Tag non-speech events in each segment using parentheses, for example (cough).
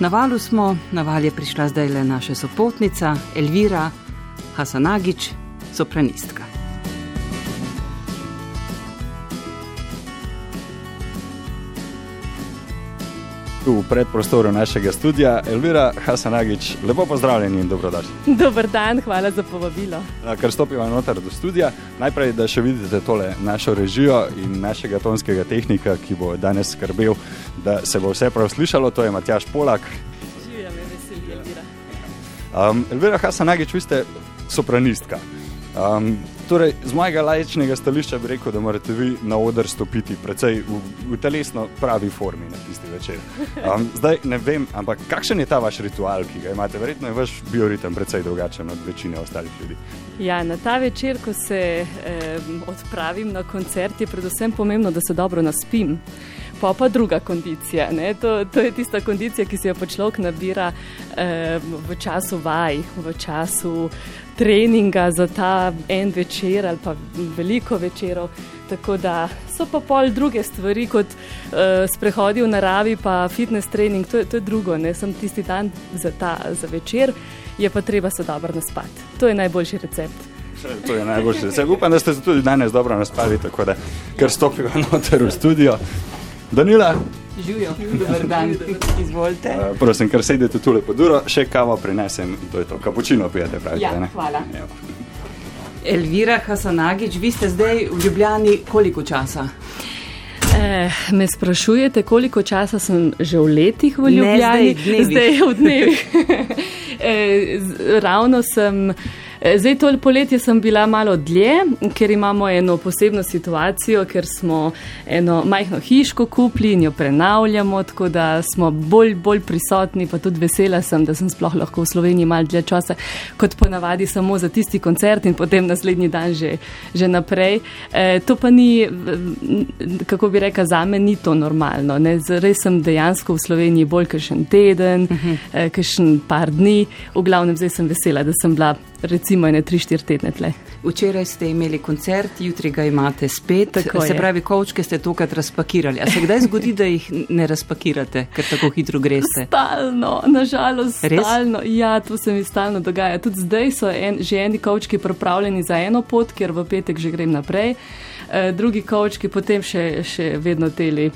Na valu smo, na val je prišla zdaj le naša sopotnica Elvira Hasanagič, sopranistka. v predprostoru našega studia. Elvira Hasanagič, lepo pozdravljeni in dobrodošli. Dober dan, hvala za povabilo. Ker stopimo noter do studia, najprej, da še vidite tole našo režijo in našega tonskega tehnika, ki bo danes skrbel, da se bo vse prav slišalo, to je Matjaš Polak. Živim, veseli, Elvira. Um, Elvira Hasanagič, vi ste sopranistka. Um, torej, z mojega lajčnega stališča bi rekel, da morate vi na oder stopiti precej v, v telesno pravi formi na tisti večer. Um, zdaj ne vem, ampak kakšen je ta vaš ritual, ki ga imate? Verjetno je vaš bioritem precej drugačen od večine ostalih ljudi. Ja, na ta večer, ko se eh, odpravim na koncert, je predvsem pomembno, da se dobro naspim. Pa pa druga kondicija. To, to je tista kondicija, ki se jo človek nabira eh, v času vaj, v času treninga za ta en večer ali pa veliko večerov. Tako da so pa pol druge stvari, kot uh, sprehodi v naravi, pa fitness trening, to to je drugo, ne sem tisti dan za, ta, za večer, je pa treba se dobro naspati. To je najboljši recept. To je najboljši recept. Upam, da ste se tudi danes dobro naspali, tako da kar stopijo noter v studio. Danila. Živijo, dober dan, izvolite. Uh, prosim, ker sedite tu lepo duro, še kavo prinesem, to je to, kapučino pijete, pravite. Ja, hvala. Ja. Elvira Hasanagič, vi ste zdaj v Ljubljani koliko časa? Eh, me sprašujete, koliko časa sem že v letih v Ljubljani? Ne, zdaj, zdaj v dnevih. (laughs) eh, ravno sem. Zdaj, to poletje sem bila malo dlje, ker imamo eno posebno situacijo, ker smo eno majhno hiško kupili in jo prenavljamo, tako da smo bolj, bolj prisotni, pa tudi vesela sem, da sem sploh lahko v Sloveniji malo dlje časa, kot ponavadi samo za tisti koncert in potem naslednji dan že, že naprej. E, to pa ni, kako bi rekla, za me ni to normalno. Ne? Res sem dejansko v Sloveniji bolj kakšen teden, uh -huh. e, kakšen par dni, v glavnem zdaj sem vesela, da sem bila recimo ene 3-4 tedne tle. Včeraj ste imeli koncert, jutri ga imate spet. Tako se je. pravi, kočke ste tokrat razpakirali. A se kdaj zgodi, da jih ne razpakirate, ker tako hitro greste? Stalno, nažalost, stalno. Res? Ja, to se mi stalno dogaja. Tudi zdaj so en, že eni kočki pripravljeni za eno pot, ker v petek že grem naprej. E, drugi kočki potem še, še vedno teli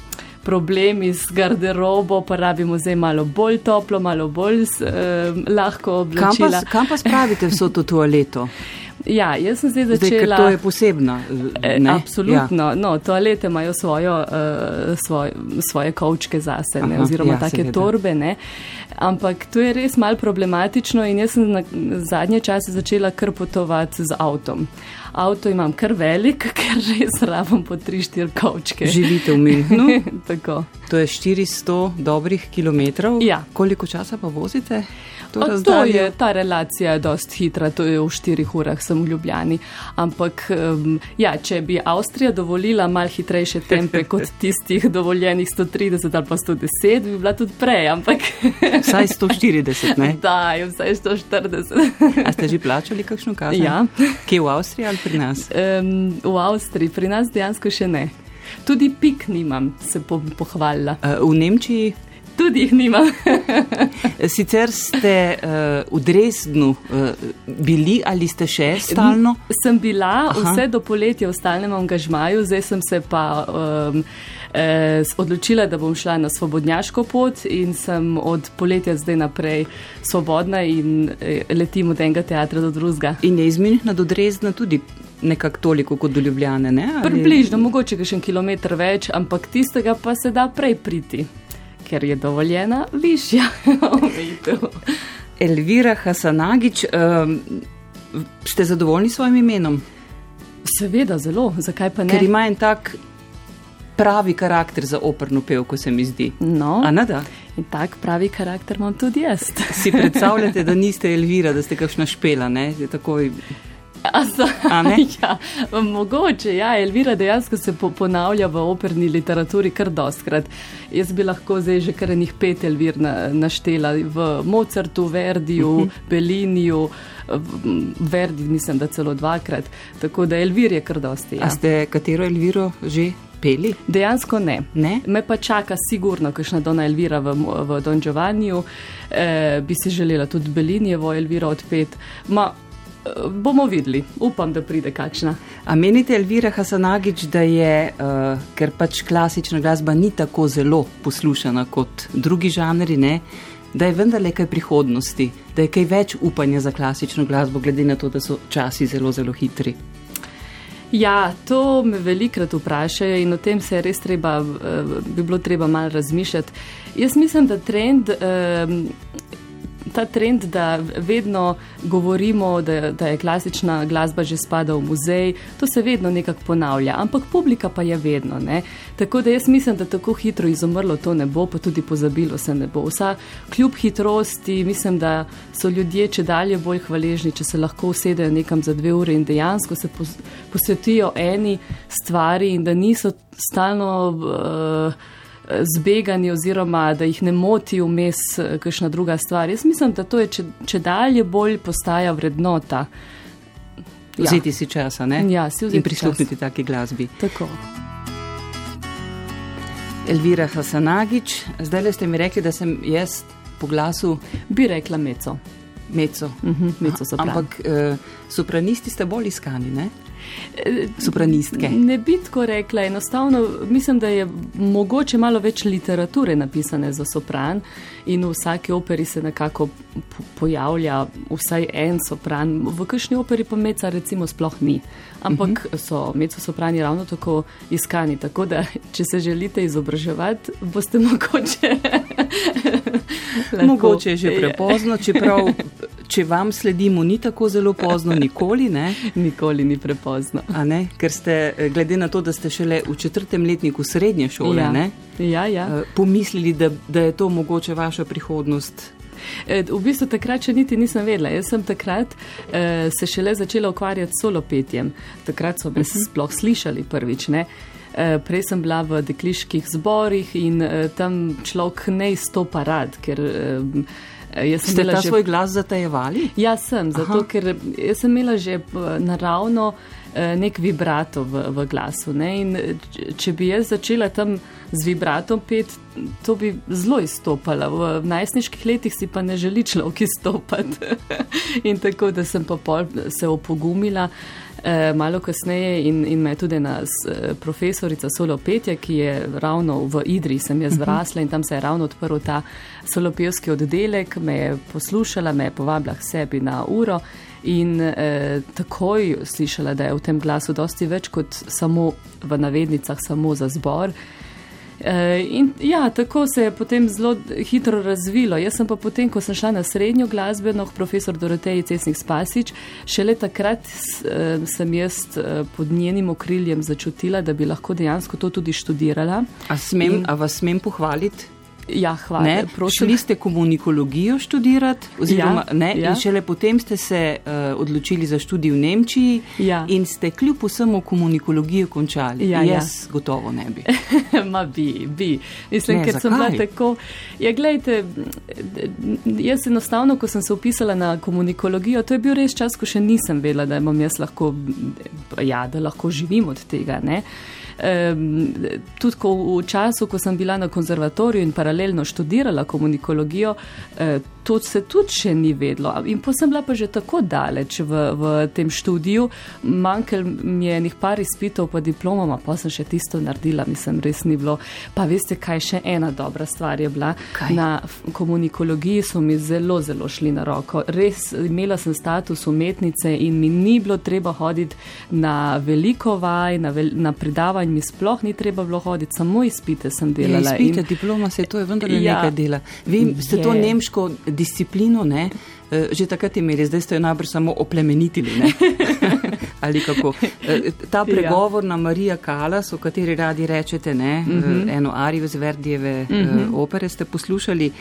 problemi z garderobo, pa rabimo zdaj malo bolj toplo, malo bolj eh, lahko oblačila. Kam pa, kam pa spravite vso to toaleto? (laughs) Ja, jaz sem zdaj začela. Zdaj, to je posebno. Eh, ne? Absolutno. Ja. No, toalete imajo svojo, uh, svoj, svoje kavčke zase, Aha, oziroma ja, take seveda. torbe. Ne? Ampak to je res mal problematično in jaz sem na zadnje čase začela kar potovati z avtom. Avto imam kar velik, (laughs) ker res rabim po 3-4 kavčke. Živite v (laughs) Münchnu? to je 400 dobrih kilometrov. Ja. Koliko časa pa vozite? To, to je ta relacija, je dosti hitra, to je v štirih urah, sem v Ljubljani. Ampak, um, ja, če bi Avstrija dovolila mal hitrejše tempe (laughs) kot tistih dovoljenih 130 ali pa 110, bi bila tudi prej. Ampak... (laughs) Vsaj 140, ne? (laughs) Da, vsaj 140. A ste že plačali kakšno kazen? Ja. Kje v Avstriji ali pri nas? Um, v Avstriji, pri nas dejansko še ne. Tudi pik nimam, se bom pohvalila. Uh, v Nemčiji? Tudi jih nima. (laughs) Sicer ste uh, v Dresdnu uh, bili ali ste še stalno? Sem bila Aha. vse do poletja v stalnem angažmaju, zdaj sem se pa um, eh, odločila, da bom šla na svobodnjaško pot in sem od poletja zdaj naprej svobodna in eh, letim od enega teatra do drugega. In je iz Minhna do Dresdna tudi. Nekako toliko kot do Ljubljane. Približno, mogoče še en kilometr več, ampak tistega pa se da prej priti ker je dovoljena višja (laughs) omejitev. Elvira Hasanagič, um, ste zadovoljni s svojim imenom? Seveda, zelo. Zakaj pa ne? Ker ima en tak pravi karakter za operno pevko, se mi zdi. No, Anada. In tak pravi karakter imam tudi jaz. si predstavljate, da (laughs) niste Elvira, da ste kakšna špela, ne? Takoj... So, (laughs) ja, mogoče, ja, Elvira dejansko se po, ponavlja v operni literaturi kar doskrat. Jaz bi lahko zdaj že kar enih pet Elvir na, naštela v Mozartu, Verdiju, uh mhm. -huh. Beliniju, Verdi, mislim, da celo dvakrat. Tako da Elvir je kar dosti. Ja. A ste katero Elviro že peli? Dejansko ne. ne? Me pa čaka sigurno, kakšna Dona Elvira v, v Don Giovanniu, eh, bi si želela tudi Belinjevo Elviro odpet. Ma, bomo videli, upam, da pride kakšna. A menite, Elvira Hasanagič, da je, uh, ker pač klasična glasba ni tako zelo poslušana kot drugi žanri, ne? da je vendarle kaj prihodnosti, da je kaj več upanja za klasično glasbo, glede na to, da so časi zelo, zelo hitri. Ja, to me velikrat vprašajo in o tem se je res treba, eh, bi bilo treba malo razmišljati. Jaz mislim, da trend. Um, ta trend, da vedno govorimo, da, da je klasična glasba že spada v muzej, to se vedno nekako ponavlja, ampak publika pa je vedno. Ne? Tako da jaz mislim, da tako hitro izumrlo to ne bo, pa tudi pozabilo se ne bo. Vsa kljub hitrosti, mislim, da so ljudje če dalje bolj hvaležni, če se lahko usedejo nekam za dve ure in dejansko se posvetijo eni stvari in da niso stalno. Uh, zbegani oziroma da jih ne moti vmes eh, kakšna druga stvar. Jaz mislim, da to je če, če dalje bolj postaja vrednota. Ja. Vzeti si časa, ne? Ja, si in prisluhniti taki glasbi. Tako. Elvira Hasanagič, zdaj le ste mi rekli, da sem jaz po glasu. Bi rekla meco. Meco. Uh mhm, -huh, meco Ampak uh, sopranisti ste bolj iskani, ne? Sopranistke. Ne bi tako rekla. Enostavno mislim, da je mogoče malo več literature napisane za sopran in v vsaki operi se nekako pojavlja vsaj en sopran. V kakšni operi pa meca recimo sploh ni. Ampak uh mhm. -huh. so meco soprani ravno tako iskani. Tako da, če se želite izobraževati, boste (laughs) mogoče. mogoče je že (laughs) prepozno, čeprav če vam sledimo, ni tako zelo pozno, nikoli ne. (laughs) nikoli ni prepozno. Ker ste, eh, glede na to, da ste šele v četrtem letniku srednje šole, ja. Ja, ja. Eh, pomislili, da, da je to mogoče vaša prihodnost. Eh, v bistvu takrat še niti nisem vedela. Jaz sem takrat eh, se šele začela ukvarjati s solopetjem. Takrat so me uh mhm. -huh. sploh slišali prvič. Ne? Prej sem bila v dekliških zborih in tam človek ne izstopa rad, ker Ste ta že... svoj glas zatajevali? Ja, sem, zato Aha. ker sem imela že eh, naravno eh, nek vibrato v, v glasu. Če bi jaz začela tam z vibratom pet, to bi zelo izstopala. V najstniških letih si pa ne želi človek izstopati. (laughs) in tako, da sem pa se opogumila. Eh, malo kasneje in, in me je tudi eh, profesorica solopetja, ki je ravno v Idri, sem jaz mhm. zrasla in tam se je ravno odprl ta solopevski oddelek, me je poslušala, me je povabila k sebi na uro in eh, takoj slišala, da je v tem glasu dosti več kot samo v navednicah, samo za zbor. Eh, in ja, tako se je potem zelo hitro razvilo. Jaz sem pa potem, ko sem šla na srednjo glasbeno, profesor Doroteji Cesnik Spasič, šele takrat eh, sem jaz eh, pod njenim okriljem začutila, da bi lahko dejansko to tudi študirala. A, smem, in, a vas smem pohvaliti? Ja, hvala. Ne, šli ste komunikologijo študirati, oziroma ja, ne, ja. in šele potem ste se uh, odločili za študij v Nemčiji ja. in ste kljub vsemu komunikologijo končali. Ja, jaz ja. gotovo ne bi. (laughs) Ma bi, bi. Mislim, ne, ker sem bila tako. Ja, gledajte, jaz enostavno, ko sem se upisala na komunikologijo, to je bil res čas, ko še nisem vedela, da imam jaz lahko, ja, da lahko živim od tega. Ne tudi ko v času, ko sem bila na konzervatoriju in paralelno študirala komunikologijo, eh, to se tudi še ni vedlo. In pa sem bila pa že tako daleč v, v tem študiju, manjkal mi je nekaj par izpitov, pa diplomama, pa sem še tisto naredila, mislim, res ni bilo. Pa veste, kaj še ena dobra stvar je bila. Kaj? Na komunikologiji so mi zelo, zelo šli na roko. Res imela sem status umetnice in mi ni bilo treba hoditi na veliko vaj, na, vel, na predavanj mi sploh ni treba bilo hoditi, samo izpite sem delala. Ja, izpite, in... diploma se to je vendar ja, nekaj dela. Vi ste je. to nemško disciplino, ne? Eh, že takrat imeli, zdaj ste jo najbrž samo oplemenitili. (laughs) Ali kako? (laughs) Eh, ta ja. pregovorna Marija Kalas, o kateri radi rečete, ne? Mm -hmm. eno arijo z Verdijeve mm -hmm. opere ste poslušali.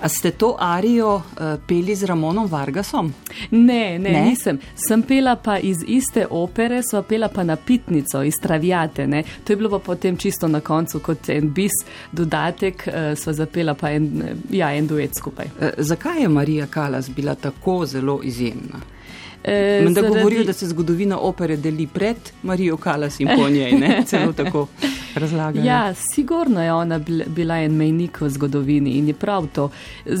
A ste to arijo peli z Ramonom Vargasom? Ne, ne, ne, nisem. Sem pela pa iz iste opere, sva pela pa na pitnico iz Travijate. Ne? To je bilo pa potem čisto na koncu kot en bis dodatek, sva zapela pa en, ja, en duet skupaj. Zakaj je Marija Kalas bila tako zelo izjemna. E, zaradi... Da govorijo, da se zgodovina opere deli pred Marijo Kalas in po (laughs) njej, ne celo tako. razlagali. Ja, sigurno je ona bila en mejnik v zgodovini in je prav to.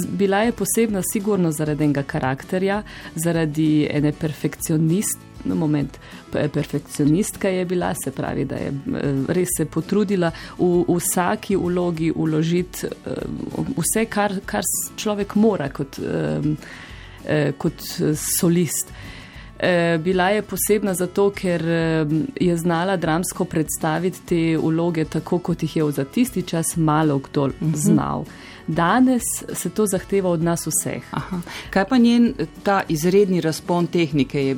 Bila je posebna sigurno zaradi enega karakterja, zaradi ene perfekcionist. No, moment, perfekcionistka je bila, se pravi, da je eh, res se potrudila v, v vsaki vlogi uložiti eh, vse, kar, kar človek mora kot, eh, kot solist. Eh, bila je posebna zato, ker eh, je znala dramsko predstaviti te vloge tako, kot jih je za tisti čas malo kdo mhm. znal. Danes se to zahteva od nas vseh. Aha. Kaj pa njen ta izredni razpon tehnike? Je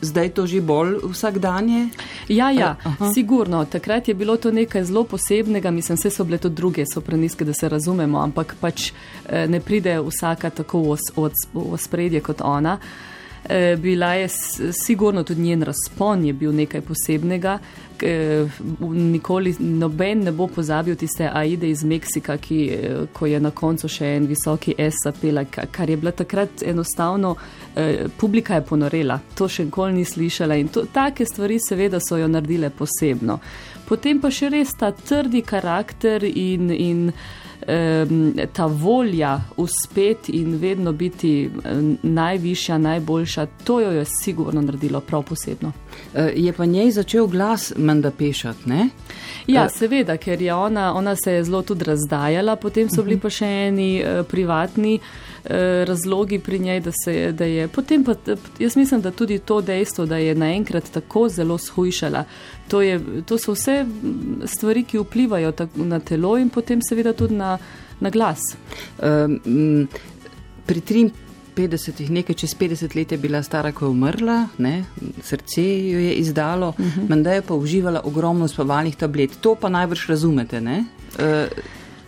zdaj to že bolj vsakdanje? Ja, ja, Aha. sigurno. Takrat je bilo to nekaj zelo posebnega. Mislim, vse so bile to druge sopraniske, da se razumemo, ampak pač eh, ne pride vsaka tako v spredje kot ona. Eh, bila je sigurno tudi njen razpon, je bil nekaj posebnega. Nikoli noben ne bo pozabil tiste Aide iz Meksika, ki eh, ko je na koncu še en visoki S apela, kar je bila takrat enostavno, eh, publika je ponorela, to še nikoli ni slišala in to, take stvari seveda so jo naredile posebno. Potem pa še res ta trdi karakter in, in ta volja uspeti in vedno biti najvišja, najboljša, to jo je sigurno naredilo prav posebno. E, je pa njej začel glas menda pešati, ne? Ja, e, seveda, ker je ona, ona se je zelo tudi razdajala, potem so bili mhm. pa še eni uh, privatni razlogi pri njej, da se da je. Potem pa jaz mislim, da tudi to dejstvo, da je naenkrat tako zelo shujšala, to, je, to so vse stvari, ki vplivajo na telo in potem seveda tudi na, na glas. Um, pri 53, nekaj čez 50 let je bila stara, ko je umrla, ne? srce jo je izdalo, uh mhm. -huh. menda je pa uživala ogromno spavalnih tablet. To pa najbrž razumete. Uh,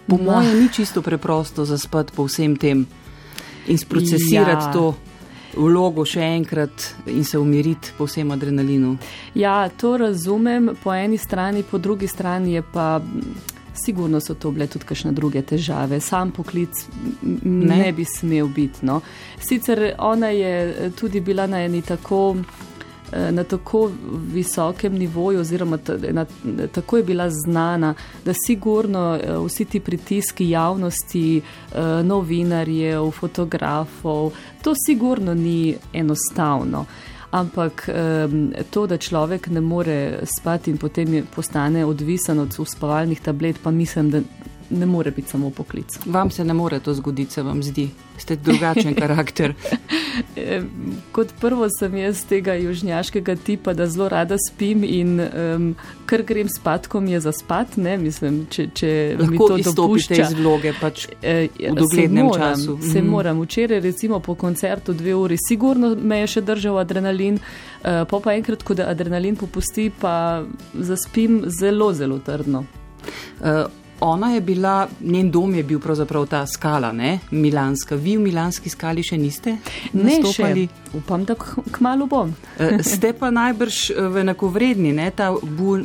po mojem, ni čisto preprosto zaspati po vsem tem in sprocesirati ja. to vlogo še enkrat in se umiriti po vsem adrenalinu. Ja, to razumem po eni strani, po drugi strani je pa. Sigurno so to bile tudi kakšne druge težave, sam poklic ne, ne bi smel biti. No. Sicer ona je tudi bila na eni tako na tako visokem nivoju, oziroma na, tako je bila znana, da sigurno eh, vsi ti pritiski javnosti, eh, novinarjev, fotografov, to sigurno ni enostavno. Ampak to, da človek ne more spati in potem postane odvisen od uspavalnih tablet, pa mislim, da ne more biti samo poklic. Vam se ne more to zgoditi, se vam zdi, ste drugačen (laughs) karakter. Kot prvo sem jaz tega južnjaškega tipa, da zelo rada spim in um, kar grem spat, ko mi je za spat, ne mislim, če, če mi to dopušča. iz vloge pač e, v doglednem se moram, času. Se mm. moram. Včeraj recimo po koncertu dve uri, sigurno me je še držal adrenalin, uh, pa pa enkrat, ko da adrenalin popusti, pa zaspim zelo, zelo trdno. Uh, ona je bila, njen dom je bil pravzaprav ta skala, ne? Milanska. Vi v Milanski skali še niste? Ne, še. upam, da kmalo bom. (laughs) Eh, ste pa najbrž eh, v enakovredni, ne? ta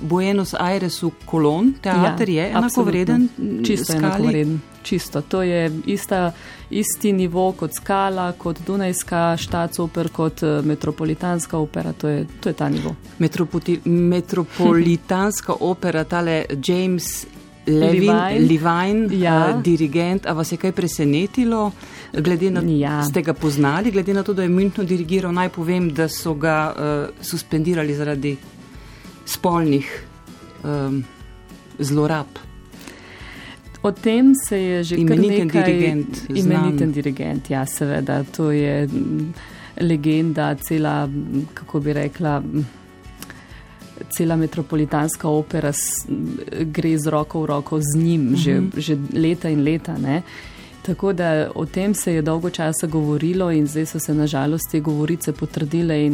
Buenos Aires v Kolon, teater ja, je enakovreden. Čisto skali. enakovreden. Čisto. To je ista, isti nivo kot skala, kot Dunajska štacoper, kot eh, metropolitanska opera. To je, to je ta nivo. Metropoti, metropolitanska opera, tale James Levin, Levine, ja. uh, dirigent, a vas je kaj presenetilo, glede na to, ja. da ste ga poznali, glede na to, da je München dirigiral, naj povem, da so ga uh, suspendirali zaradi spolnih um, zlorab. O tem se je že imeniten dirigent. Imeniten dirigent, ja, seveda. To je legenda, cela, kako bi rekla cela metropolitanska opera gre z roko v roko z njim, uh -huh. že, že leta in leta. Ne? Tako da o tem se je dolgo časa govorilo, in zdaj so se nažalost te govorice potrdile.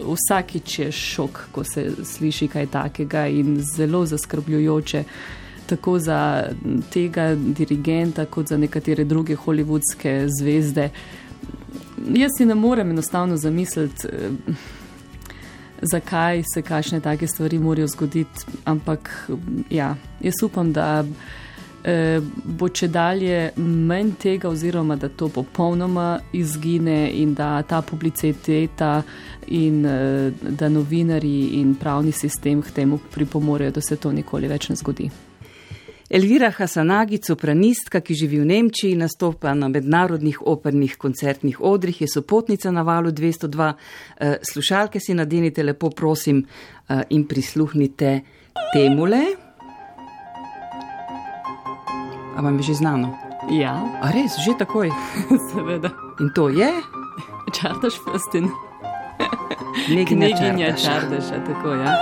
Vsakič je šok, ko se sliši kaj takega, in zelo zaskrbljujoče, tako za tega dirigenta, kot za nekatere druge holivudske zvezde. Jaz si ne morem enostavno zamisliti zakaj se kakšne take stvari morajo zgoditi. Ampak ja, jaz upam, da eh, bo če dalje manj tega, oziroma da to popolnoma izgine in da ta publiciteta in eh, da novinari in pravni sistem k temu pripomorejo, da se to nikoli več ne zgodi. Elvira Hasanagi, sopranistka, ki živi v Nemčiji, nastopa na mednarodnih opernih koncertnih odrih, je sopotnica na valu 202. Eh, slušalke si nadenite lepo, prosim, eh, in prisluhnite temule. A vam je že znano? Ja. A res, že takoj? (laughs) Seveda. In to je? Čardaš Festin. Knjiginja Čardaša, tako ja.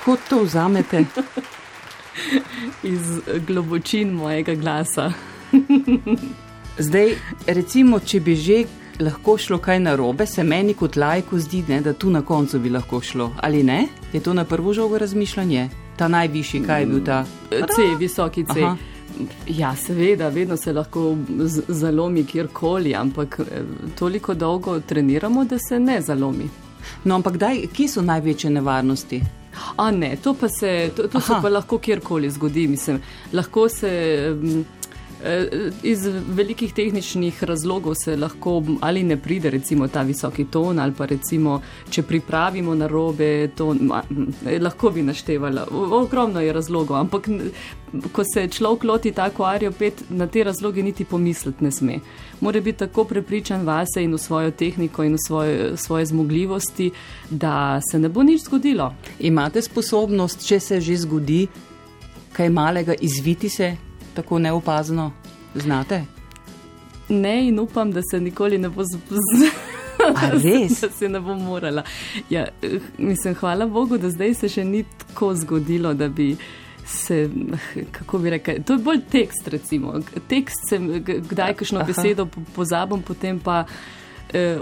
Odkud to vzamete? Iz globočin mojega glasa. Zdaj, recimo, če bi že lahko šlo kaj narobe, se meni kot lajku zdi, ne, da tu na koncu bi lahko šlo. Ali ne? Je to na prvo žogo razmišljanje? Ta najvišji, kaj je bil ta? C, visoki C. Aha. Ja, seveda, vedno se lahko zalomi kjerkoli, ampak eh, toliko dolgo treniramo, da se ne zalomi. No, ampak daj, kje so največje nevarnosti? A ne, to pa se, to, to se pa lahko kjerkoli zgodi. Mislim, lahko se. Um, Iz velikih tehničnih razlogov se lahko ali ne pride, recimo ta visoki ton, ali pa recimo, če pripravimo na robe, to lahko bi naštevala. Ogromno je razlogov, ampak ko se človek loti tako arijo, pet na te razloge niti pomisliti ne sme. Mora biti tako prepričan vase in v svojo tehniko in v svoje, svoje zmogljivosti, da se ne bo nič zgodilo. Imate sposobnost, če se že zgodi, kaj malega izviti se tako neopazno znate? Ne, in upam, da se nikoli ne bo zgodilo. (laughs) Res? Da se ne bo morala. Ja, mislim, hvala Bogu, da zdaj se še ni tako zgodilo, da bi se, kako bi rekel, to je bolj tekst, recimo. Tekst sem, kdaj kakšno besedo pozabim, potem pa. Eh,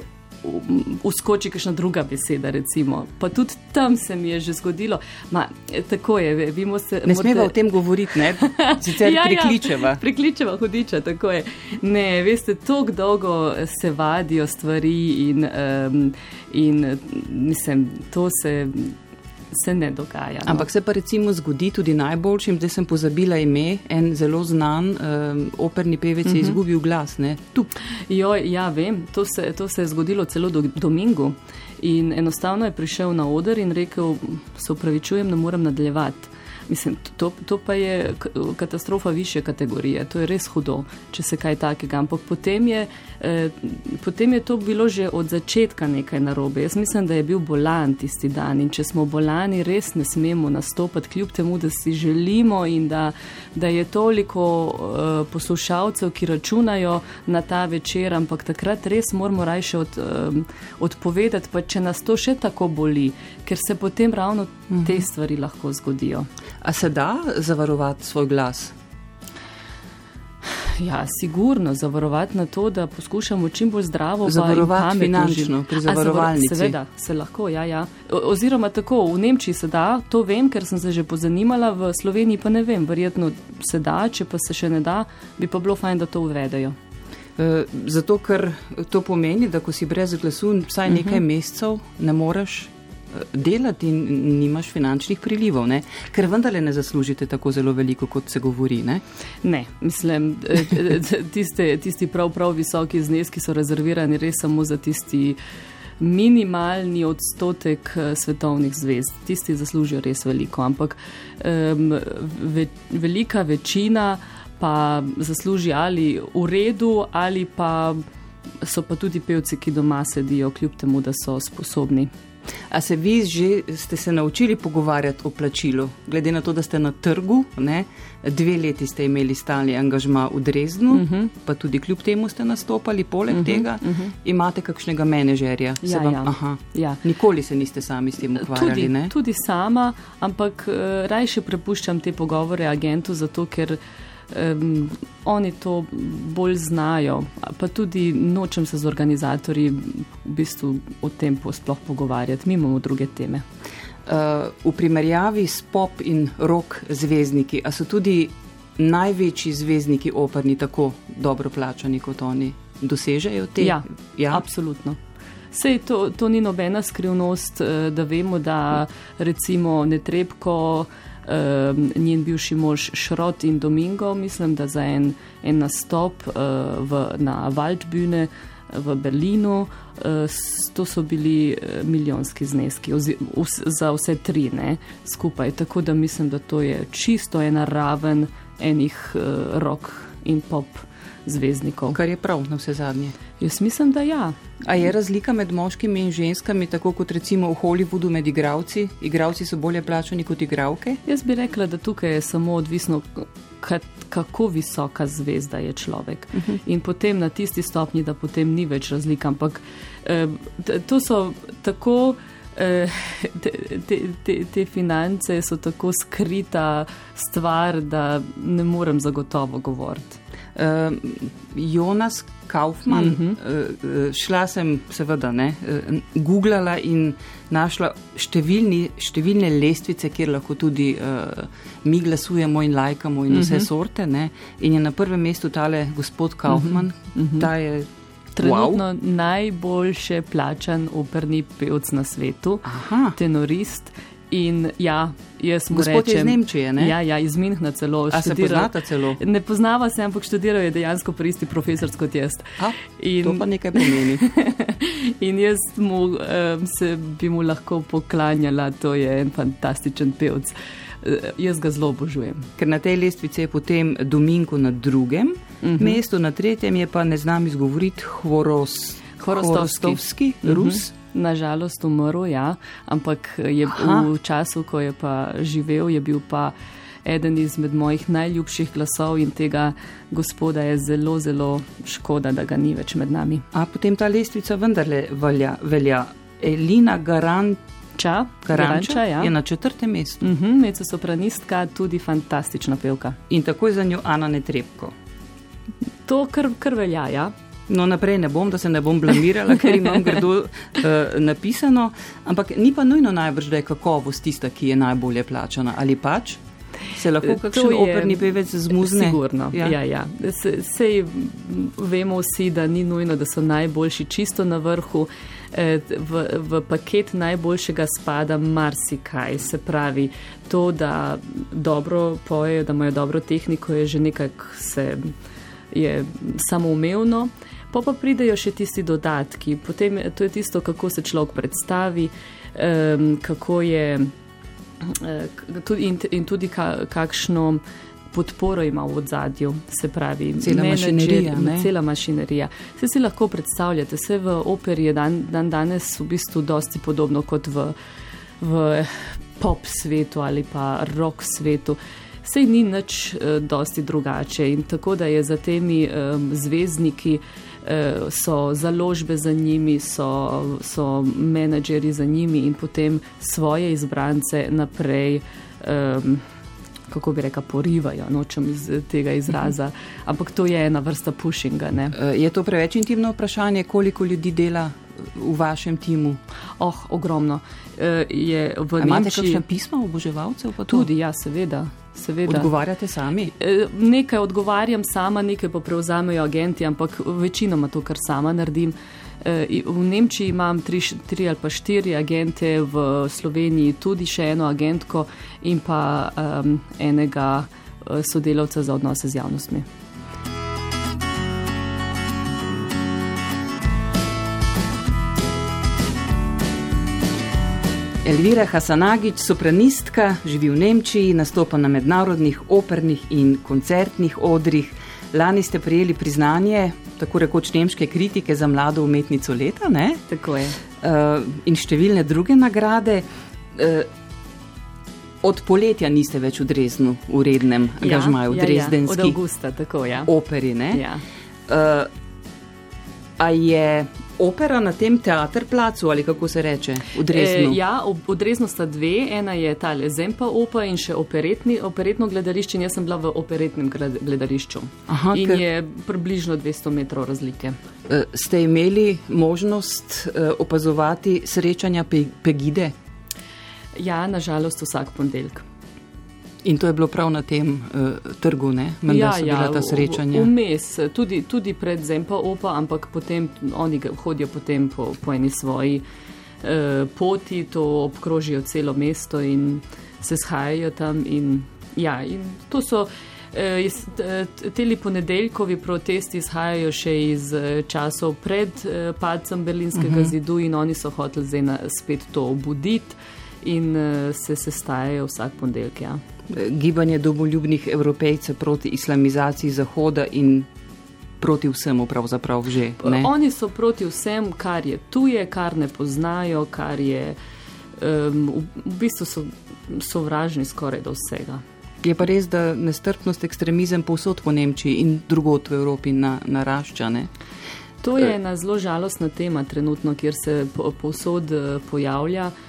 uskoči kakšna druga beseda. Recimo. Pa tudi tam se mi je že zgodilo. Ma, tako je, vemo se. Ne morate... smemo o tem govoriti, ne? Sicer (laughs) ja, prikličeva. Ja, prikličeva hudiča, tako je. Ne, veste, tako dolgo se vadijo stvari in, um, in mislim, to se se ne dogaja. No. Ampak se pa recimo zgodi tudi najboljšim, zdaj sem pozabila ime, en zelo znan um, operni pevec je uh mhm. -huh. izgubil glas. Jo, ja, vem, to se, to se je zgodilo celo do Domingo. In enostavno je prišel na oder in rekel: Se upravičujem, ne morem nadaljevati. Mislim, to, to pa je katastrofa više kategorije, to je res hudo, če se kaj takega. Ampak potem je, eh, potem je to bilo že od začetka nekaj narobe. Jaz mislim, da je bil bolan tisti dan in če smo bolani, res ne smemo nastopati, kljub temu, da si želimo in da, da je toliko eh, poslušalcev, ki računajo na ta večer, ampak takrat res moramo rajše od, eh, odpovedati, pa če nas to še tako boli, ker se potem ravno te mhm. stvari lahko zgodijo. A se da zavarovati svoj glas? Ja, sigurno zavarovati na to, da poskušamo čim bolj zdravo zavarovati finančno pri zavarovalnici. Seveda, se lahko, ja, ja. Oziroma tako, v Nemčiji se da, to vem, ker sem se že pozanimala, v Sloveniji pa ne vem, verjetno se da, če pa se še ne da, bi pa bilo fajn, da to uvedejo. E, zato, ker to pomeni, da ko si brez glasu vsaj nekaj uh mhm. -huh. mesecev, ne moreš delati in nimaš finančnih prilivov, ne? ker vendarle ne zaslužite tako zelo veliko, kot se govori. Ne, ne mislim, (laughs) tiste, tisti prav, prav visoki zneski so rezervirani res samo za tisti. Minimalni odstotek eh, svetovnih zvezd, tisti zaslužijo res veliko, ampak um, ve, velika večina pa zasluži ali v redu, ali pa so pa tudi pevci, ki doma sedijo, kljub temu, da so sposobni. A se vi že ste se naučili pogovarjati o plačilu, glede na to, da ste na trgu, ne? dve leti ste imeli stalni angažma v Dresdnu, uh mhm. -huh. pa tudi kljub temu ste nastopali, poleg uh mhm, -huh, tega uh mhm. -huh. imate kakšnega menedžerja. Ja, vam, ja. Ja. Nikoli se niste sami s tem ukvarjali. Tudi, tudi sama, ampak uh, rajše prepuščam te pogovore agentu, zato ker Um, oni to bolj znajo, pa tudi nočem se z organizatorji v bistvu o tem sploh pogovarjati, mi imamo druge teme. Uh, v primerjavi s pop in rock zvezdniki, a so tudi največji zvezdniki operni tako dobro plačani kot oni? Dosežejo te? Ja, ja? absolutno. Sej to, to ni nobena skrivnost, eh, da vemo, da recimo Netrebko, eh, njen bivši mož Šrot in Domingo, mislim, da za en, en nastop eh, v, na Waldbühne v Berlinu, to so bili milijonski zneski za vse tri ne, skupaj. Tako da mislim, da to je čisto ena raven enih rock in pop zvezdnikov. Kar je prav na vse zadnje. Jaz mislim, da ja. A je razlika med moškimi in ženskami, tako kot recimo v Hollywoodu med igravci? Igravci so bolje plačani kot igravke? Jaz bi rekla, da tukaj je samo odvisno, kako visoka zvezda je človek. Uh mhm. -huh. In potem na tisti stopni, da potem ni več razlika. Ampak eh, to so tako. Eh, te, te, te, te finance so tako skrita stvar, da ne morem zagotovo govoriti Jonas Kaufmann. Mm -hmm. uh, šla sem, seveda, ne, uh, googlala in našla številni, številne lestvice, kjer lahko tudi uh, mi glasujemo in lajkamo in vse mm -hmm. sorte. Ne, in je na prvem mestu tale gospod Kaufmann. Mm -hmm. Ta je trenutno wow. najboljše plačan operni pevc na svetu, Aha. tenorist. In ja, jaz mu rečem, iz Nemčije, ne? Ja, ja iz Minhna celo. A se poznata celo? Ne poznava se, ampak študiral je dejansko pri isti profesor kot jaz. A, in, to pa nekaj pomeni. (laughs) in jaz mu, um, se bi mu lahko poklanjala, to je en fantastičen pevc. Uh, jaz ga zelo obožujem. Ker na tej lestvici je potem Dominko na drugem uh mhm. -huh. mestu, na tretjem je pa ne znam izgovoriti Horos, Horostovski, Rus. Uh -huh nažalost umrl, ja, ampak je Aha. v času, ko je pa živel, je bil pa eden izmed mojih najljubših glasov in tega gospoda je zelo, zelo škoda, da ga ni več med nami. A potem ta lestvica vendarle velja. velja. Elina Garanča, Garanča ja. je na četrtem mestu. Uh mhm, -huh, Meca sopranistka, tudi fantastična pevka. In tako je za njo Ana Netrebko. To kar, kar velja, ja. No, naprej ne bom, da se ne bom blamirala, ker imam grdo uh, napisano, ampak ni pa nujno najbrž, da je kakovost tista, ki je najbolje plačana ali pač. Se lahko kakšen operni pevec zmuzne? Sigurno, ja, ja. ja. Se, sej vemo vsi, da ni nujno, da so najboljši čisto na vrhu. Eh, v, v paket najboljšega spada marsikaj. Se pravi, to, da dobro pojejo, da imajo dobro tehniko, je že nekako samoumevno. Pa pa pridejo še tisti dodatki, potem to je tisto, kako se človek predstavi, um, kako je uh, tudi in, in tudi ka, kakšno podporo ima v odzadju, se pravi, cela menedžer, mašinerija. Cela mašinerija. Se si lahko predstavljate, vse v operi je dan, dan danes v bistvu dosti podobno kot v, v pop svetu ali pa rock svetu. Sej ni nič uh, dosti drugače in tako da je za temi um, zvezdniki Eh, so založbe za njimi, so, so menedžeri za njimi in potem svoje izbrance naprej. Um, Kako bi rekel, porivajo, nočem iz tega izraza, ampak to je ena vrsta pushinga. Ne? Eh, je to preveč intimno vprašanje, koliko ljudi dela v vašem timu? Oh, ogromno. Eh, imate kakšne pisma oboževalcev? Tudi, ja, seveda. Seveda. Odgovarjate sami? E, nekaj odgovarjam sama, nekaj pa prevzamejo agenti, ampak večinoma to, kar sama naredim. E, v Nemčiji imam tri, tri ali pa štiri agente, v Sloveniji tudi še eno agentko in pa um, enega e, sodelavca za odnose z javnostmi. Elvira Hasanagič, sopranistka, živi v Nemčiji, nastopa na mednarodnih opernih in koncertnih odrih. Lani ste prijeli priznanje, tako rekoč nemške kritike za mlado umetnico leta. Ne? Tako je. Uh, in številne druge nagrade. Uh, od poletja niste več v Dreznu, v rednem ja, angažmaju, ja, Drezdenski. Ja, od avgusta, tako. Ja. Operi, ne? Ja. Uh, a je opera na tem teatrplacu ali kako se reče? E, ja, odrezno sta dve. Ena je ta Zempa opa in še operetni, operetno gledališče. Jaz sem bila v operetnem gledališču. Aha, in ker... je približno 200 metrov razlike. E, ste imeli možnost e, opazovati srečanja pe Pegide? Ja, nažalost vsak ponedeljek. In to je bilo prav na tem uh, trgu, ne? Menda ja, so bila ja, ta srečanja. Vmes, tudi, tudi pred Zempa Opa, ampak potem oni hodijo potem po, po eni svoji uh, poti, to obkrožijo celo mesto in se shajajo tam. In, ja, in to so. Teli ponedeljkovi protesti izhajajo še iz časov pred padcem berlinskega uh mhm. -huh. zidu in oni so hoteli zdaj spet to obuditi in se sestajajo vsak ponedeljek. Ja gibanje domoljubnih evropejcev proti islamizaciji Zahoda in proti vsemu, pravzaprav že. Ne? Oni so proti vsem, kar je tuje, kar ne poznajo, kar je um, v bistvu so, sovražni skoraj do vsega. Je pa res, da nestrpnost, ekstremizem povsod po Nemčiji in drugot v Evropi na, narašča. Ne? To je ena zelo žalostna tema trenutno, kjer se povsod eh, pojavlja. Eh,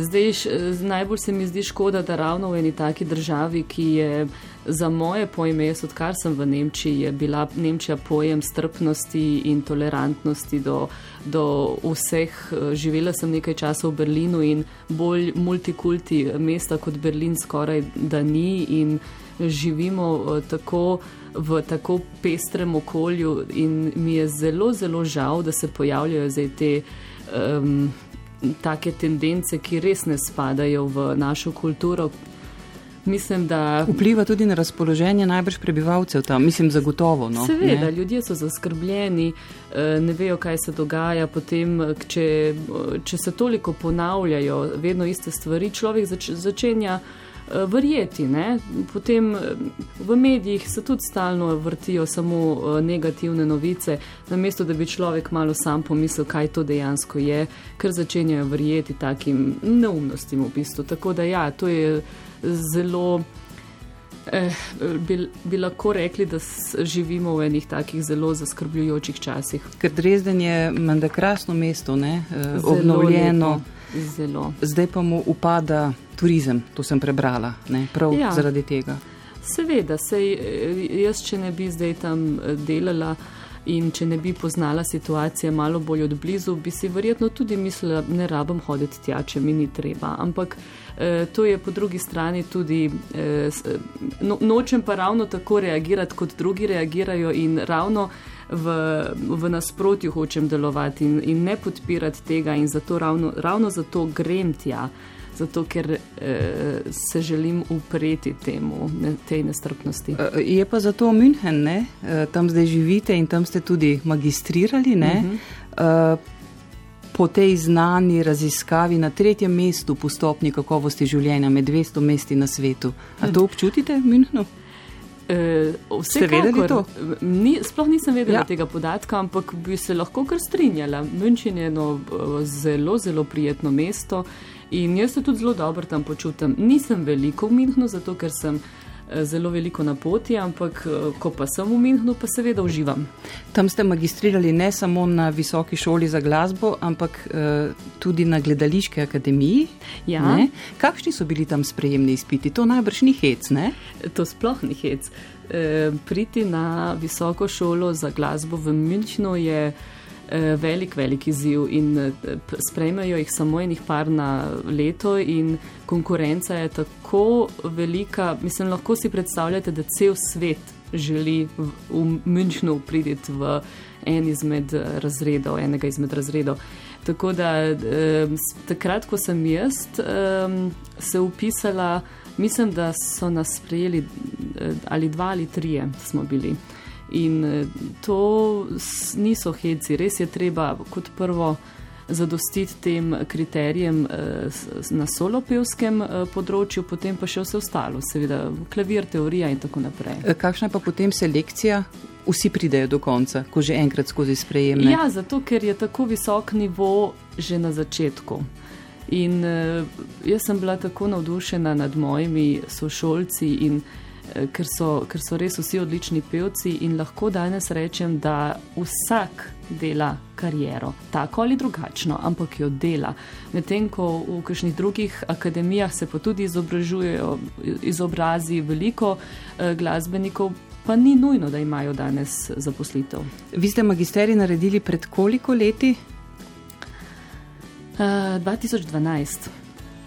zdaj, najbolj se mi zdi škoda, da ravno v eni taki državi, ki je za moje pojme, jaz odkar sem v Nemčiji, je bila Nemčija pojem strpnosti in tolerantnosti do, do vseh. Eh, živela sem nekaj časa v Berlinu in bolj multikulti mesta kot Berlin skoraj da ni in živimo eh, tako v tako pestrem okolju in mi je zelo, zelo žal, da se pojavljajo zdaj te. Um, take tendence, ki res ne spadajo v našo kulturo. Mislim, da vpliva tudi na razpoloženje najbrž prebivalcev tam, mislim, zagotovo. No? Seveda, ne? ljudje so zaskrbljeni, eh, ne vejo, kaj se dogaja. Potem, če, če se toliko ponavljajo, vedno iste stvari, človek zač, začenja. Eh, verjeti. Ne? Potem eh, v medijih se tudi stalno vrtijo samo eh, negativne novice, namesto da bi človek malo sam pomislil, kaj to dejansko je, ker začenjajo verjeti takim neumnostim v bistvu. Tako da ja, to je zelo. Eh, bi, bi lahko rekli, da živimo v enih takih zelo zaskrbljujočih časih. Ker Dresden je menda krasno mesto, ne? obnovljeno. Lepo. Zelo. Zdaj pa mu upada turizem, to sem prebrala, ne? prav ja. zaradi tega. Seveda, sej, eh, jaz, če ne bi zdaj tam eh, delala in če ne bi poznala situacije malo bolj od blizu, bi si verjetno tudi mislila, ne rabim hoditi tja, če mi ni treba. Ampak eh, to je po drugi strani tudi, eh, no, nočem pa ravno tako reagirati, kot drugi reagirajo in ravno v, v nasprotju hočem delovati in, in ne podpirati tega in zato ravno, ravno zato grem tja. Zato, ker eh, se želim upreti temu, ne, tej nestrpnosti. E, je pa zato München, ne? E, tam zdaj živite in tam ste tudi magistrirali. Uh -huh. Po tej znani raziskavi na tretjem mestu po stopni kakovosti življenja med 200 mesti na svetu. A to občutite v Münchenu? Uh, Ste vedeli to? Ni, sploh nisem vedela ja. tega podatka, ampak bi se lahko kar strinjala. München je eno uh, zelo, zelo prijetno mesto in jaz se tudi zelo dobro tam počutim. Nisem veliko v Münchnu, zato ker sem uh, zelo veliko na poti, ampak eh, ko pa sem v Minhnu, pa seveda uživam. Tam ste magistrirali ne samo na visoki šoli za glasbo, ampak uh, tudi na gledališki akademiji. Ja. Kakšni so bili tam sprejemni izpiti? To najbrž ni hec, ne? To sploh ni hec. E, priti na visoko šolo za glasbo v Münchnu je. Eh, velik, velik izziv in eh, sprejmejo jih samo enih par na leto in konkurenca je tako velika. Mislim, lahko si predstavljate, da cel svet želi v, v Münchnu priditi v en izmed eh, razredov, enega izmed razredov. Tako da takrat, ko sem jaz se upisala, mislim, da so nas sprejeli ali dva ali trije smo bili. In eh, to niso heci, res je treba kot prvo zadostiti tem kriterijem eh, na solopevskem eh, področju, potem pa še vse ostalo, seveda klavir, teorija in tako naprej. Kakšna pa potem selekcija? Vsi pridejo do konca, ko že enkrat skozi sprejemne. Ja, zato ker je tako visok nivo že na začetku. In jaz sem bila tako navdušena nad mojimi sošolci in ker so, ker so res vsi odlični pevci in lahko danes rečem, da vsak dela kariero, tako ali drugačno, ampak jo dela. Medtem ko v kakšnih drugih akademijah se pa tudi izobražujejo, izobrazi veliko eh, glasbenikov. Pa ni nujno, da imajo danes zaposlitev. Vi ste magisterij naredili pred koliko leti? Uh, eh, 2012,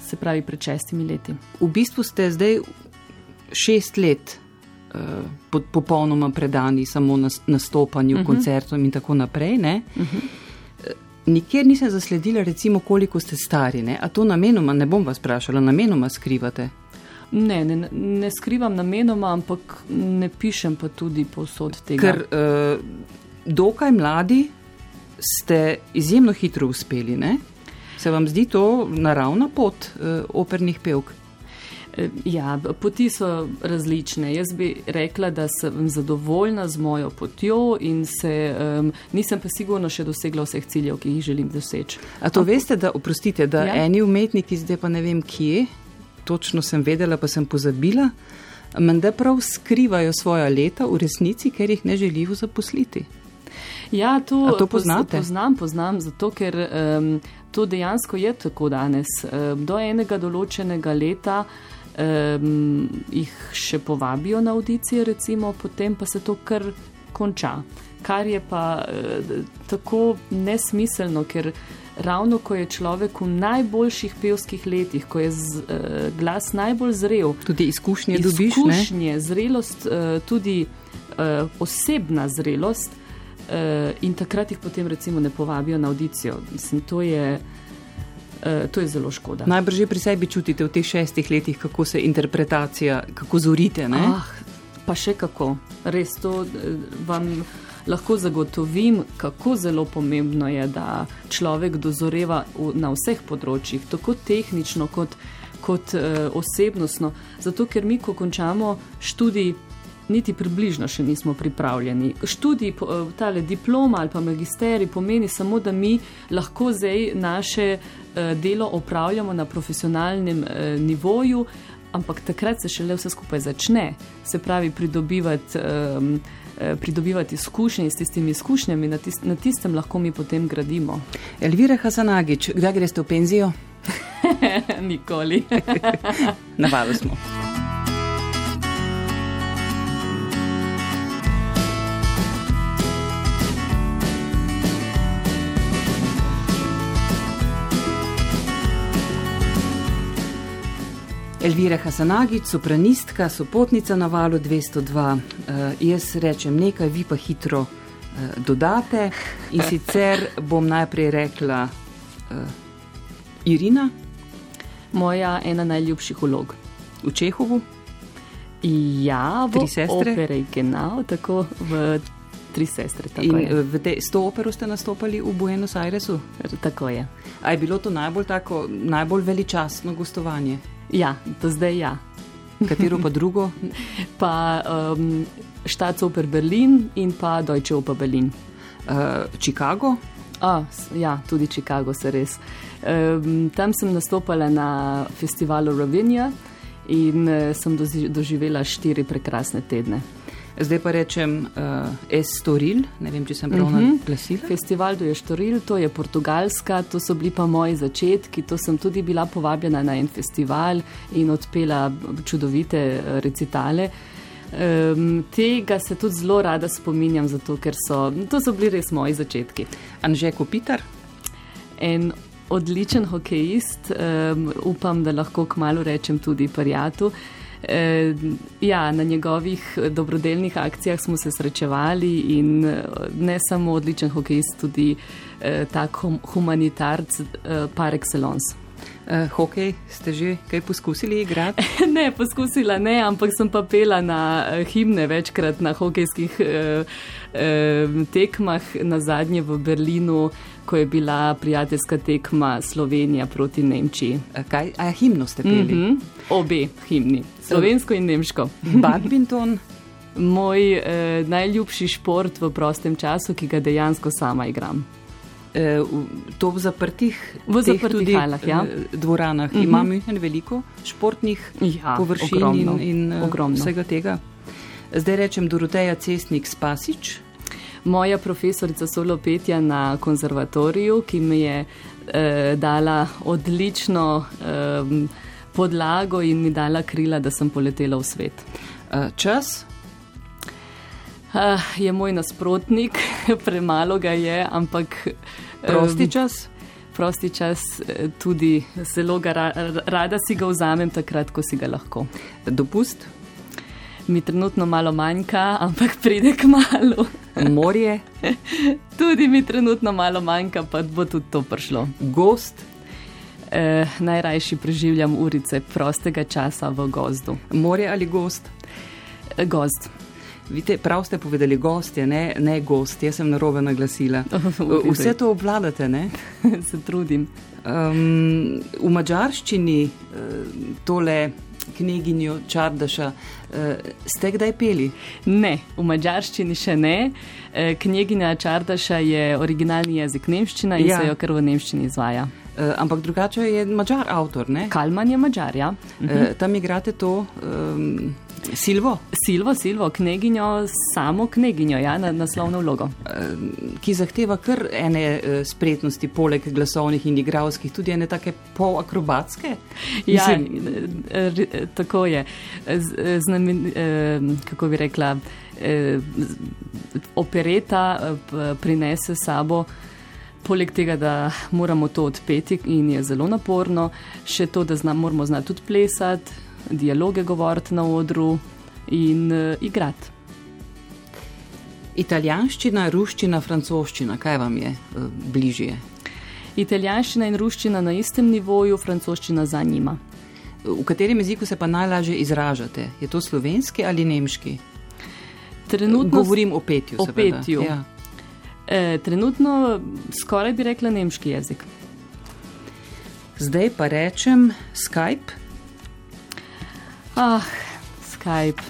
se pravi pred šestimi leti. V bistvu ste zdaj šest let uh, popolnoma predani samo na nastopanju, uh mhm. -huh. koncertom in tako naprej. Uh -huh. uh, nikjer nisem zasledila, recimo, koliko ste stari. Ne? A to namenoma, ne bom vas vprašala, namenoma skrivate? Ne, ne, ne skrivam namenoma, ampak ne pišem pa tudi posod tega. Ker uh, dokaj mladi ste izjemno hitro uspeli, ne? Se vam zdi to naravna pot uh, opernih pevk? Ja, poti so različne. Jaz bi rekla, da sem zadovoljna z mojo potjo in se, um, nisem pa sigurno še dosegla vseh ciljev, ki jih želim doseči. A to Ampak, veste, da, oprostite, da ja? eni umetniki, zdaj pa ne vem kje, točno sem vedela, pa sem pozabila, menda prav skrivajo svoja leta v resnici, ker jih ne želijo zaposliti. Ja, to, to poznate? Poznam, poznam, zato ker um, to dejansko je tako danes. Um, do enega določenega leta um, jih še povabijo na audicije, recimo, potem pa se to kar konča. Kar je pa uh, tako nesmiselno, ker ravno ko je človek v najboljših pevskih letih, ko je z, uh, glas najbolj zrel, tudi izkušnje, izkušnje dobiš, zrelost, uh, tudi uh, osebna zrelost. Uh, in takrat jih potem, recimo, ne povabijo na audicijo. Mislim, to je. Eh, to je zelo škoda. Najbrž pri sebi čutite v teh šestih letih, kako se interpretacija, kako zorite. Ah, pa še kako. Res to eh, vam lahko zagotovim, kako zelo pomembno je, da človek dozoreva na vseh področjih, tako tehnično kot, kot uh, osebnostno. Zato, ker mi, ko končamo študij, niti približno še nismo pripravljeni. Študij, tale diploma ali pa magisterij pomeni samo, da mi lahko zdaj naše eh, delo opravljamo na profesionalnem eh, nivoju, ampak takrat se šele vse skupaj začne, se pravi pridobivati. Um, pridobivati izkušnje s tistimi izkušnjami, na, tist, na tistem lahko mi potem gradimo. Elvira Hasanagič, kdaj greste v penzijo? (laughs) Nikoli. (laughs) Navali smo. Elvira Hasanagič, sopranistka, sopotnica na valu 202. Uh, eh, jaz rečem nekaj, vi pa hitro uh, dodate. In sicer bom najprej rekla uh, Irina. Moja ena najljubših vlog. V Čehovu? Ja, v tri sestre. Opere, genau, tako v tri sestre. In je. v te, s to opero ste nastopali v Buenos Airesu? Tako je. A je bilo to najbolj, tako, najbolj veličastno gostovanje? Ja, do zdaj ja. Katero pa drugo? (laughs) pa um, Štacov per Berlin in pa Deutsche Oper Berlin. Uh, Chicago? A, ja, tudi Chicago se res. Um, tam sem nastopala na festivalu Ravinia in uh, sem doživela štiri prekrasne tedne. Zdaj pa rečem uh, Estoril, ne vem, če sem prav uh mhm. -huh. naglasila. Festival do Estoril, to je Portugalska, to so bili pa moji začetki, to sem tudi bila povabljena na en festival in odpela čudovite eh, recitale. Um, tega se tudi zelo rada spominjam, zato ker so, to so bili res moji začetki. Anže Kopitar? En odličen hokejist, um, upam, da lahko kmalo rečem tudi parijatu. Eh, ja, na njegovih dobrodelnih akcijah smo se srečevali in eh, ne samo odličen hokejist, tudi eh, tak humanitarc par excellence. Uh, hokej ste že kaj poskusili igrati? (laughs) ne, poskusila ne, ampak sem pa pela na himne večkrat na hokejskih uh, uh, tekmah, na zadnje v Berlinu, ko je bila prijateljska tekma Slovenija proti Nemčiji. Kaj, a himno ste peli? Mm -hmm. Obe himni, slovensko in nemško. (laughs) Badminton. Moj eh, najljubši šport v prostem času, ki ga dejansko sama igram. E, to v zaprtih, v zaprtih tudi, halah, ja. dvoranah. Mm -hmm. Imamo jih veliko športnih ja, površin ogromno, in, in vsega tega. Zdaj rečem Doroteja Cestnik Spasič. Moja profesorica solopetja na konzervatoriju, ki mi je eh, dala odlično eh, podlago in mi dala krila, da sem poletela v svet. Eh, čas? Uh, je moj nasprotnik, (laughs) premalo ga je, ampak. Prosti čas? Prosti čas eh, tudi zelo ga ra rada si ga vzamem, takrat, ko si ga lahko. Dopust? Mi trenutno malo manjka, ampak pride k malu. Morje? (laughs) tudi mi trenutno malo manjka, pa bo tudi to prišlo. Gost? Eh, najrajši preživljam urice prostega časa v gozdu. Morje ali gost? Eh, gozd. Vidite, prav ste povedali, gostje, ne, ne gost, jaz sem narobe naglasila. (laughs) Vse to obvladate, ne? (laughs) Se trudim. Um, v mačarščini uh, tole knjiginjo Čardaša ste kdaj peli? Ne, v mačarščini še ne. Uh, knjiginja Čardaša je originalni jezik nemščina in ja. se jo kar v nemščini izvaja. Uh, ampak drugače je mačar avtor, ne? Kalman je mačar, ja. Uh, tam igrate to. Um, Silvo? Silvo, Silvo, kneginjo, samo kneginjo, ja, na naslovno vlogo. Ki zahteva kar ene e, spretnosti, poleg glasovnih in igralskih, tudi ene take polakrobatske. Ja, tako je. Znamen, kako bi rekla, opereta prinese sabo. Poleg tega, da moramo to odpeti in je zelo naporno, še to, da znam, moramo znati tudi plesati, dialoge govoriti na odru in uh, igrati. Italijanščina, ruščina, francoščina, kaj vam je uh, bližje? Italijanščina in ruščina na istem nivoju, francoščina za njima. V katerem jeziku se pa najlažje izražate? Je to slovenski ali nemški? Trenutno govorim o petju. O petju. Ja. E, trenutno skoraj bi rekla nemški jezik. Zdaj pa rečem Skype. Ah, Skype.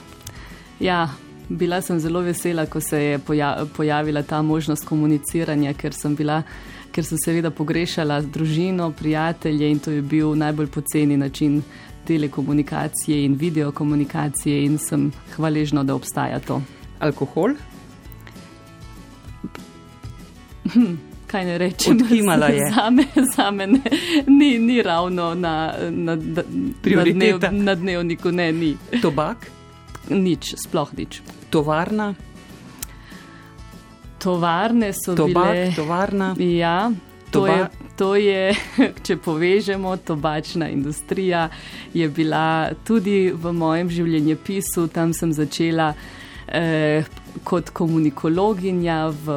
Ja, bila sem zelo vesela, ko se je poja pojavila ta možnost komuniciranja, ker sem bila. Ker sem seveda pogrešala družino, prijatelje in to je bil najbolj poceni način telekomunikacije in videokomunikacije, in sem hvaležna, da obstaja to. Alkohol? Hm, kaj ne rečem, odkimala je. Za me, (laughs) za me ne, ni, ni ravno na, na, na, na, dnev, na dnevniku, ne, ni. Tobak? Nič, sploh nič. Tovarna? Tovarne so Tobak, bile. Tovarna. Ja, to je, to je, (laughs) če povežemo, tobačna industrija je bila tudi v mojem življenjepisu, tam sem začela. Eh, kot komunikologinja v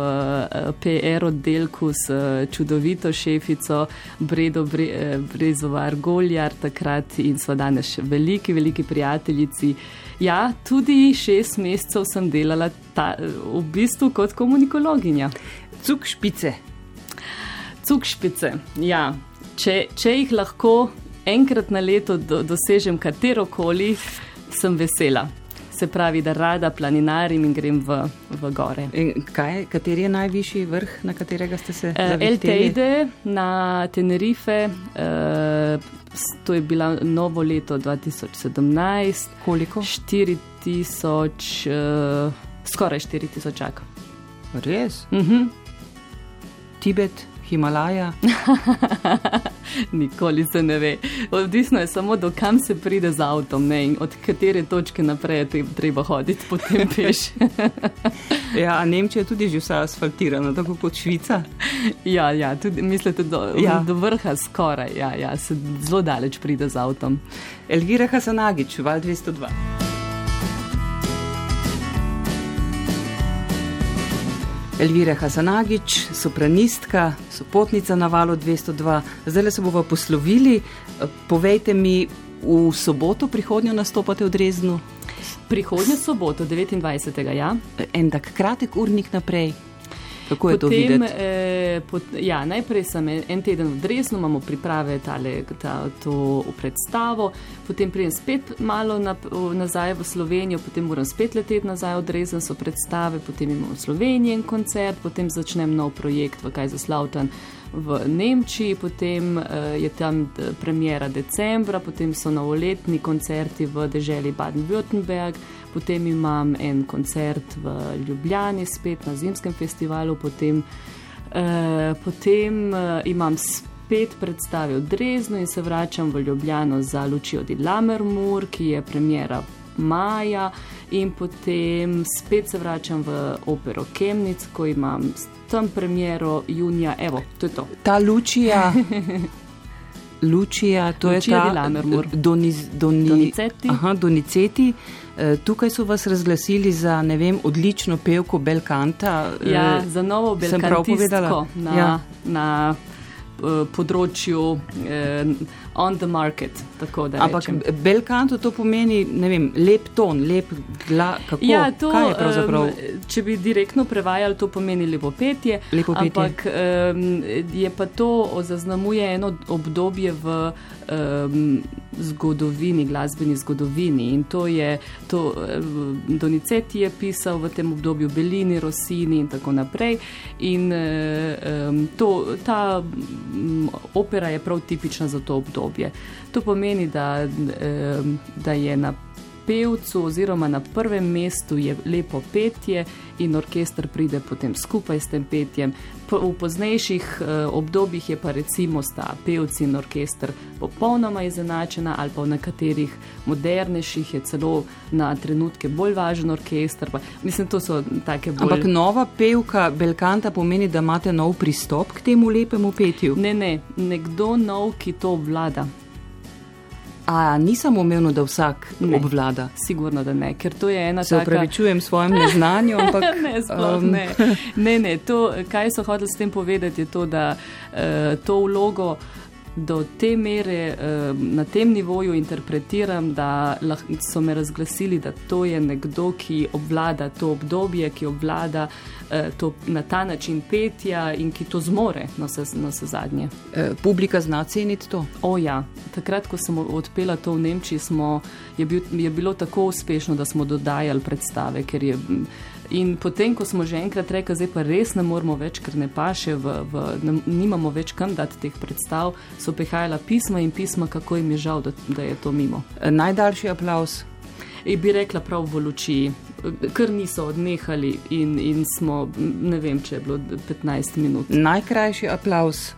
eh, PR oddelku s eh, čudovito šefico Bredo Bre, Brezovar Goljar takrat in so danes še veliki, veliki prijateljici. Ja, tudi šest mesecev sem delala ta, v bistvu kot komunikologinja. Cuk špice. Cuk špice, ja. Če, če jih lahko enkrat na leto do, dosežem katero koli, sem vesela se pravi, da rada planinarim in grem v, v gore. Kaj, kateri je najvišji vrh, na katerega ste se uh, El Teide na Tenerife. Uh, to je bilo novo leto 2017. Koliko? 4000, uh, skoraj 4000 čak. Res? Uh mhm. -huh. Tibet. Himalaja? (laughs) Nikoli se ne ve. Odvisno je samo, do kam se pride z avtom ne? in od katere točke naprej je treba hoditi, potem (laughs) peš. ja, Nemčija je tudi že vsa asfaltirana, tako kot Švica. (laughs) ja, ja tudi, mislite, do, ja. do vrha skoraj, ja, ja, se zelo daleč pride z avtom. Elvira Hasanagič, Val 202. Elvira Hasanagič, sopranistka, sopotnica na valu 202. Zdaj se bomo poslovili. Povejte mi, v soboto prihodnjo nastopate v Dreznu? Prihodnjo soboto, 29. Ja. En tak kratek urnik naprej. Kako je potem, to videti? Eh, pot, ja, najprej sem en teden v Dresnu, imamo priprave tale, ta, to predstavo, potem pridem spet malo na, nazaj v Slovenijo, potem moram spet leteti nazaj v Dresden, so predstave, potem imamo v Sloveniji en koncert, potem začnem nov projekt v Kajzaslavtan v Nemčiji, potem uh, je tam eh, premjera decembra, potem so novoletni koncerti v deželi Baden-Württemberg, potem imam en koncert v Ljubljani, spet na zimskem festivalu, potem, uh, potem uh, imam spet predstave v Dreznu in se vračam v Ljubljano za Lučijo di Lamermur, ki je premjera maja in potem spet se vračam v opero Kemnic, ko imam tam premjero junija. Evo, to je to. Ta lučija. Lučija, (laughs) to Lučija je ta Doniz, doni, Doniceti. Aha, Doniceti. E, tukaj so vas razglasili za vem, odlično pevko Belkanta. E, ja, za novo Belkantistko na, ja. na uh, področju uh, on the market. Ampak belkanto to pomeni, vem, lep ton, lep glas. Ja, to, kaj je pravzaprav? Um, če bi direktno prevajali, to pomeni lepo petje. Lepo petje. Ampak um, je pa to zaznamuje eno obdobje v um, zgodovini, glasbeni zgodovini. In to je, to Donizetti je pisal v tem obdobju, Belini, Rossini in tako naprej. In um, to, ta um, opera je prav tipična za to obdobje. To pomeni, da, da je na pevcu oziroma na prvem mestu lepo petje in orkester pride potem skupaj s tem petjem. V poznejših eh, obdobjih je pa recimo sta pevci in orkester popolnoma izenačena ali pa v nekaterih modernejših je celo na trenutke bolj važen orkester. Pa, mislim, to so take bolj. Ampak nova pevka Belkanta pomeni, da imate nov pristop k temu lepemu petju? Ne, ne, nekdo nov, ki to vlada. A nisem omenil, da vsak ne, obvlada? Sigurno, da ne, ker to je ena stvar. Se taka... upravičujem svojemu neznanju, (laughs) ampak ne, sploh um... ne. ne, ne. To, kaj so hoteli s tem povedati, je to, da uh, to vlogo do te mere uh, na tem nivoju interpretiram, da so me razglasili, da to je nekdo, ki obvlada to obdobje, ki obvlada uh, to, na ta način petja in ki to zmore na vse zadnje. Uh, publika zna ceniti to? O ja, takrat, ko sem odpela to v Nemčiji, smo, je, bil, je bilo tako uspešno, da smo dodajali predstave, ker je. In potem, ko smo že enkrat rekli, zdaj pa res ne moramo več, ker ne paše, v, v, ne, nimamo več kam dati teh predstav, so prihajala pisma in pisma, kako jim je žal, da, da je to mimo. Najdaljši aplaus. In bi rekla prav v luči, ker niso odnehali in, in smo, ne vem, če je bilo 15 minut. Najkrajši aplaus.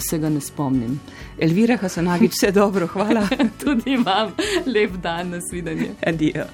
Se ga ne spomnim. Elvira Hasanagič, vse dobro, hvala. (laughs) Tudi vam lep dan, nasvidenje. Adijo.